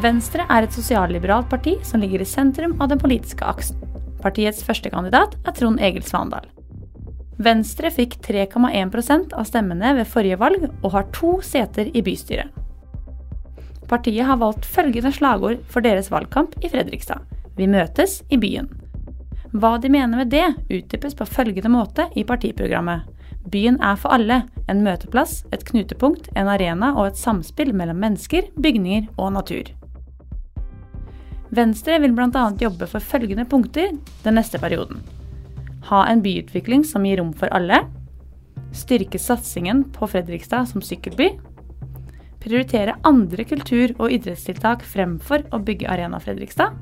Venstre er et sosialliberalt parti som ligger i sentrum av den politiske aksen. Partiets førstekandidat er Trond Egil Svandal. Venstre fikk 3,1% av stemmene ved forrige valg og har to seter i bystyret. Partiet har valgt følgende slagord for deres valgkamp i Fredrikstad. Vi møtes i byen. Hva de mener med det, utdypes på følgende måte i partiprogrammet. Byen er for alle, en møteplass, et knutepunkt, en arena og et samspill mellom mennesker, bygninger og natur. Venstre vil bl.a. jobbe for følgende punkter den neste perioden. Ha en byutvikling som gir rom for alle. Styrke satsingen på Fredrikstad som sykkelby. Prioritere andre kultur- og idrettstiltak fremfor å bygge Arena Fredrikstad.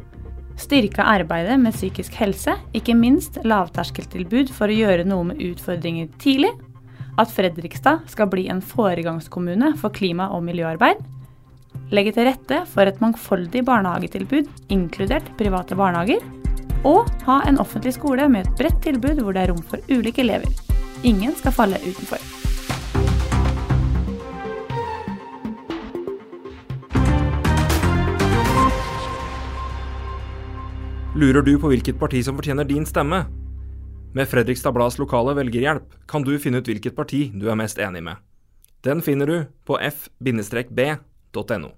Styrke arbeidet med psykisk helse, ikke minst lavterskeltilbud for å gjøre noe med utfordringer tidlig. At Fredrikstad skal bli en foregangskommune for klima- og miljøarbeid. Legge til rette for et mangfoldig barnehagetilbud, inkludert private barnehager. Og ha en offentlig skole med et bredt tilbud hvor det er rom for ulike elever. Ingen skal falle utenfor. Lurer du på hvilket parti som fortjener din stemme? Med Fredrikstad Blads lokale velgerhjelp kan du finne ut hvilket parti du er mest enig med. Den finner du på Totenu.